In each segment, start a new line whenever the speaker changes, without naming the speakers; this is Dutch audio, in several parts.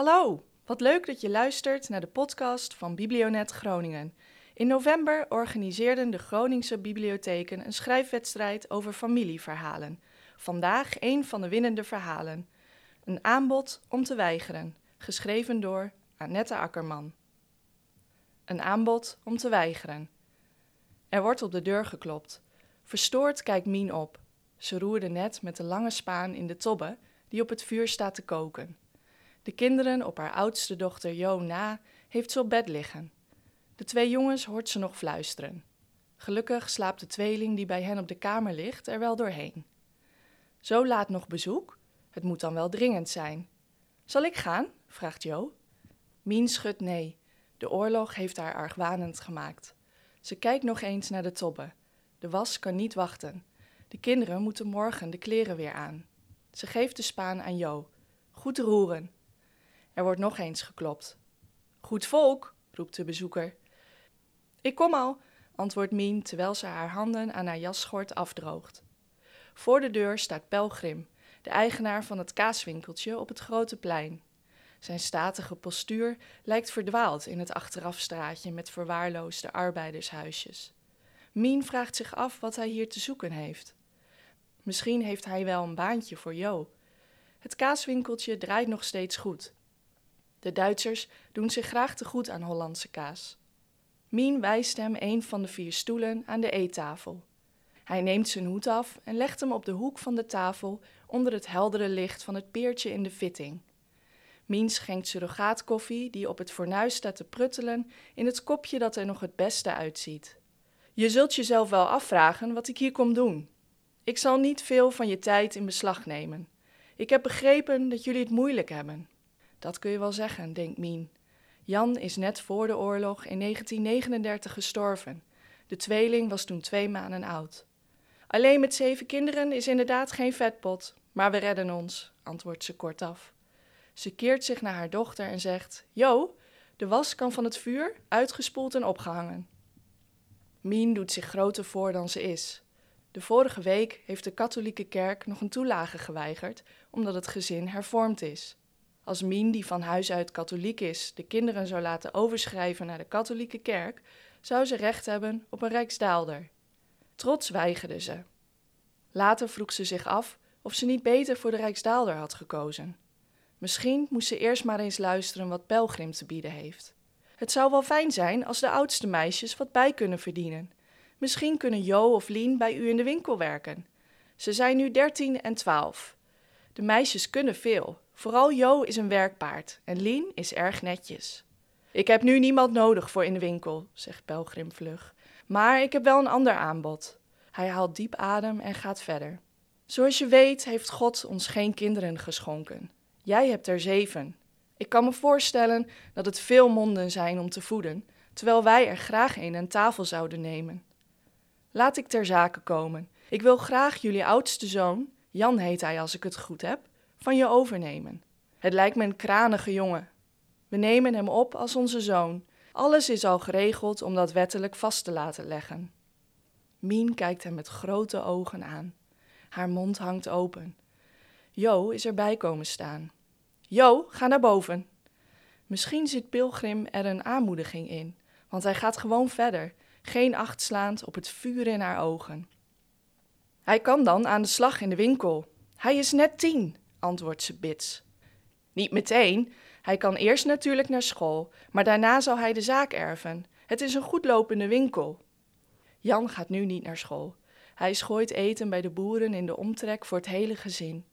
Hallo, wat leuk dat je luistert naar de podcast van Biblionet Groningen. In november organiseerden de Groningse bibliotheken een schrijfwedstrijd over familieverhalen. Vandaag een van de winnende verhalen. Een aanbod om te weigeren, geschreven door Annette Akkerman. Een aanbod om te weigeren. Er wordt op de deur geklopt. Verstoord kijkt Mien op. Ze roerde net met de lange spaan in de tobbe die op het vuur staat te koken. De kinderen op haar oudste dochter Jo na heeft ze op bed liggen. De twee jongens hoort ze nog fluisteren. Gelukkig slaapt de tweeling die bij hen op de kamer ligt er wel doorheen. Zo laat nog bezoek? Het moet dan wel dringend zijn. Zal ik gaan? vraagt Jo. Mien schudt nee. De oorlog heeft haar argwanend gemaakt. Ze kijkt nog eens naar de tobbe. De was kan niet wachten. De kinderen moeten morgen de kleren weer aan. Ze geeft de spaan aan Jo. Goed roeren. Er wordt nog eens geklopt. Goed volk, roept de bezoeker. Ik kom al, antwoordt Mien terwijl ze haar handen aan haar jasschort afdroogt. Voor de deur staat Pelgrim, de eigenaar van het kaaswinkeltje op het grote plein. Zijn statige postuur lijkt verdwaald in het achterafstraatje met verwaarloosde arbeidershuisjes. Mien vraagt zich af wat hij hier te zoeken heeft. Misschien heeft hij wel een baantje voor Jo. Het kaaswinkeltje draait nog steeds goed. De Duitsers doen zich graag te goed aan Hollandse kaas. Mien wijst hem een van de vier stoelen aan de eettafel. Hij neemt zijn hoed af en legt hem op de hoek van de tafel onder het heldere licht van het peertje in de fitting. Mien schenkt surrogaatkoffie, die op het fornuis staat te pruttelen, in het kopje dat er nog het beste uitziet. Je zult jezelf wel afvragen wat ik hier kom doen. Ik zal niet veel van je tijd in beslag nemen. Ik heb begrepen dat jullie het moeilijk hebben. Dat kun je wel zeggen, denkt Mien. Jan is net voor de oorlog in 1939 gestorven. De tweeling was toen twee maanden oud. Alleen met zeven kinderen is inderdaad geen vetpot, maar we redden ons, antwoordt ze kortaf. Ze keert zich naar haar dochter en zegt: Jo, de was kan van het vuur, uitgespoeld en opgehangen. Mien doet zich groter voor dan ze is. De vorige week heeft de katholieke kerk nog een toelage geweigerd, omdat het gezin hervormd is. Als Mien, die van huis uit katholiek is, de kinderen zou laten overschrijven naar de katholieke kerk, zou ze recht hebben op een rijksdaalder. Trots weigerde ze. Later vroeg ze zich af of ze niet beter voor de rijksdaalder had gekozen. Misschien moest ze eerst maar eens luisteren wat Pelgrim te bieden heeft. Het zou wel fijn zijn als de oudste meisjes wat bij kunnen verdienen. Misschien kunnen Jo of Lien bij u in de winkel werken. Ze zijn nu dertien en twaalf. De meisjes kunnen veel. Vooral Jo is een werkpaard en Lien is erg netjes. Ik heb nu niemand nodig voor in de winkel, zegt Pelgrim vlug. Maar ik heb wel een ander aanbod. Hij haalt diep adem en gaat verder. Zoals je weet heeft God ons geen kinderen geschonken. Jij hebt er zeven. Ik kan me voorstellen dat het veel monden zijn om te voeden, terwijl wij er graag een aan tafel zouden nemen. Laat ik ter zake komen. Ik wil graag jullie oudste zoon, Jan heet hij als ik het goed heb, van je overnemen. Het lijkt me een kranige jongen. We nemen hem op als onze zoon. Alles is al geregeld om dat wettelijk vast te laten leggen. Mien kijkt hem met grote ogen aan. Haar mond hangt open. Jo is erbij komen staan. Jo, ga naar boven. Misschien zit Pilgrim er een aanmoediging in, want hij gaat gewoon verder, geen acht slaand op het vuur in haar ogen. Hij kan dan aan de slag in de winkel. Hij is net tien, antwoordt ze bits. Niet meteen. Hij kan eerst natuurlijk naar school, maar daarna zal hij de zaak erven. Het is een goedlopende winkel. Jan gaat nu niet naar school. Hij schooit eten bij de boeren in de omtrek voor het hele gezin.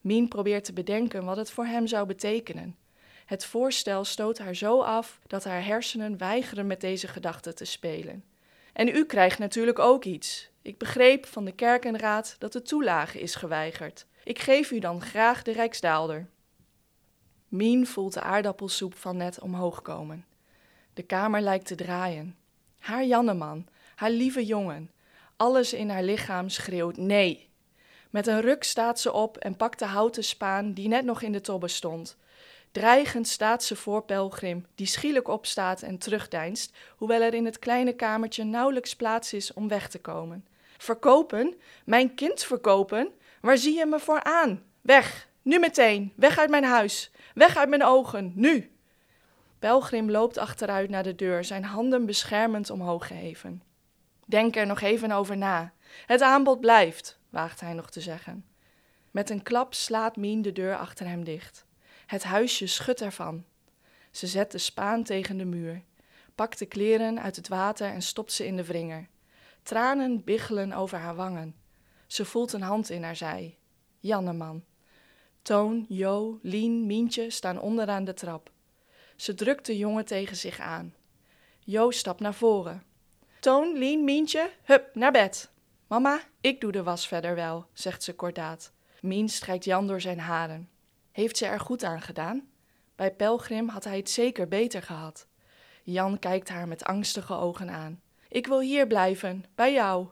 Mien probeert te bedenken wat het voor hem zou betekenen. Het voorstel stoot haar zo af dat haar hersenen weigeren met deze gedachte te spelen. En u krijgt natuurlijk ook iets. Ik begreep van de kerkenraad dat de toelage is geweigerd. Ik geef u dan graag de Rijksdaalder. Mien voelt de aardappelsoep van net omhoog komen. De kamer lijkt te draaien. Haar Janneman, haar lieve jongen. Alles in haar lichaam schreeuwt nee. Met een ruk staat ze op en pakt de houten spaan die net nog in de tobbe stond. Dreigend staat ze voor Pelgrim, die schielijk opstaat en terugdeinst, hoewel er in het kleine kamertje nauwelijks plaats is om weg te komen. Verkopen? Mijn kind verkopen? Waar zie je me voor aan? Weg! Nu meteen! Weg uit mijn huis! Weg uit mijn ogen, nu! Pelgrim loopt achteruit naar de deur, zijn handen beschermend omhoog geheven. Denk er nog even over na. Het aanbod blijft, waagt hij nog te zeggen. Met een klap slaat Mien de deur achter hem dicht. Het huisje schudt ervan. Ze zet de spaan tegen de muur, pakt de kleren uit het water en stopt ze in de wringer. Tranen biggelen over haar wangen. Ze voelt een hand in haar zij. Janneman. Toon, Jo, Lien, Mientje staan onderaan de trap. Ze drukt de jongen tegen zich aan. Jo stapt naar voren. Toon, Lien, Mientje, hup, naar bed. Mama, ik doe de was verder wel, zegt ze kordaat. Mien strijkt Jan door zijn haren. Heeft ze er goed aan gedaan? Bij Pelgrim had hij het zeker beter gehad. Jan kijkt haar met angstige ogen aan. Ik wil hier blijven, bij jou.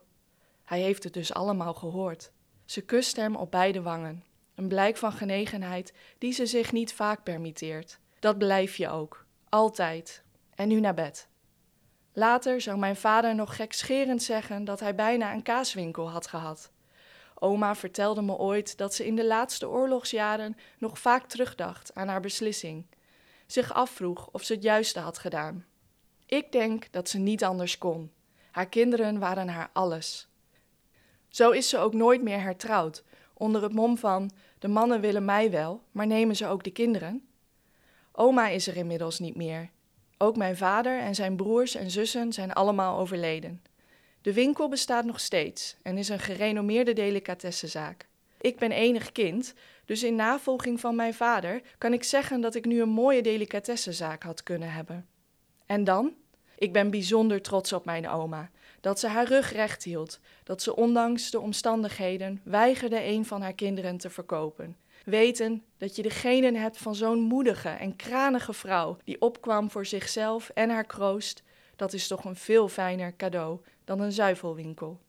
Hij heeft het dus allemaal gehoord. Ze kust hem op beide wangen. Een blijk van genegenheid die ze zich niet vaak permitteert. Dat blijf je ook. Altijd. En nu naar bed. Later zou mijn vader nog gekscherend zeggen dat hij bijna een kaaswinkel had gehad. Oma vertelde me ooit dat ze in de laatste oorlogsjaren nog vaak terugdacht aan haar beslissing. Zich afvroeg of ze het juiste had gedaan. Ik denk dat ze niet anders kon. Haar kinderen waren haar alles. Zo is ze ook nooit meer hertrouwd, onder het mom van: de mannen willen mij wel, maar nemen ze ook de kinderen? Oma is er inmiddels niet meer. Ook mijn vader en zijn broers en zussen zijn allemaal overleden. De winkel bestaat nog steeds en is een gerenommeerde delicatessenzaak. Ik ben enig kind, dus in navolging van mijn vader kan ik zeggen dat ik nu een mooie delicatessenzaak had kunnen hebben. En dan? Ik ben bijzonder trots op mijn oma. Dat ze haar rug recht hield. Dat ze ondanks de omstandigheden weigerde een van haar kinderen te verkopen. Weten dat je de genen hebt van zo'n moedige en kranige vrouw die opkwam voor zichzelf en haar kroost, dat is toch een veel fijner cadeau dan een zuivelwinkel.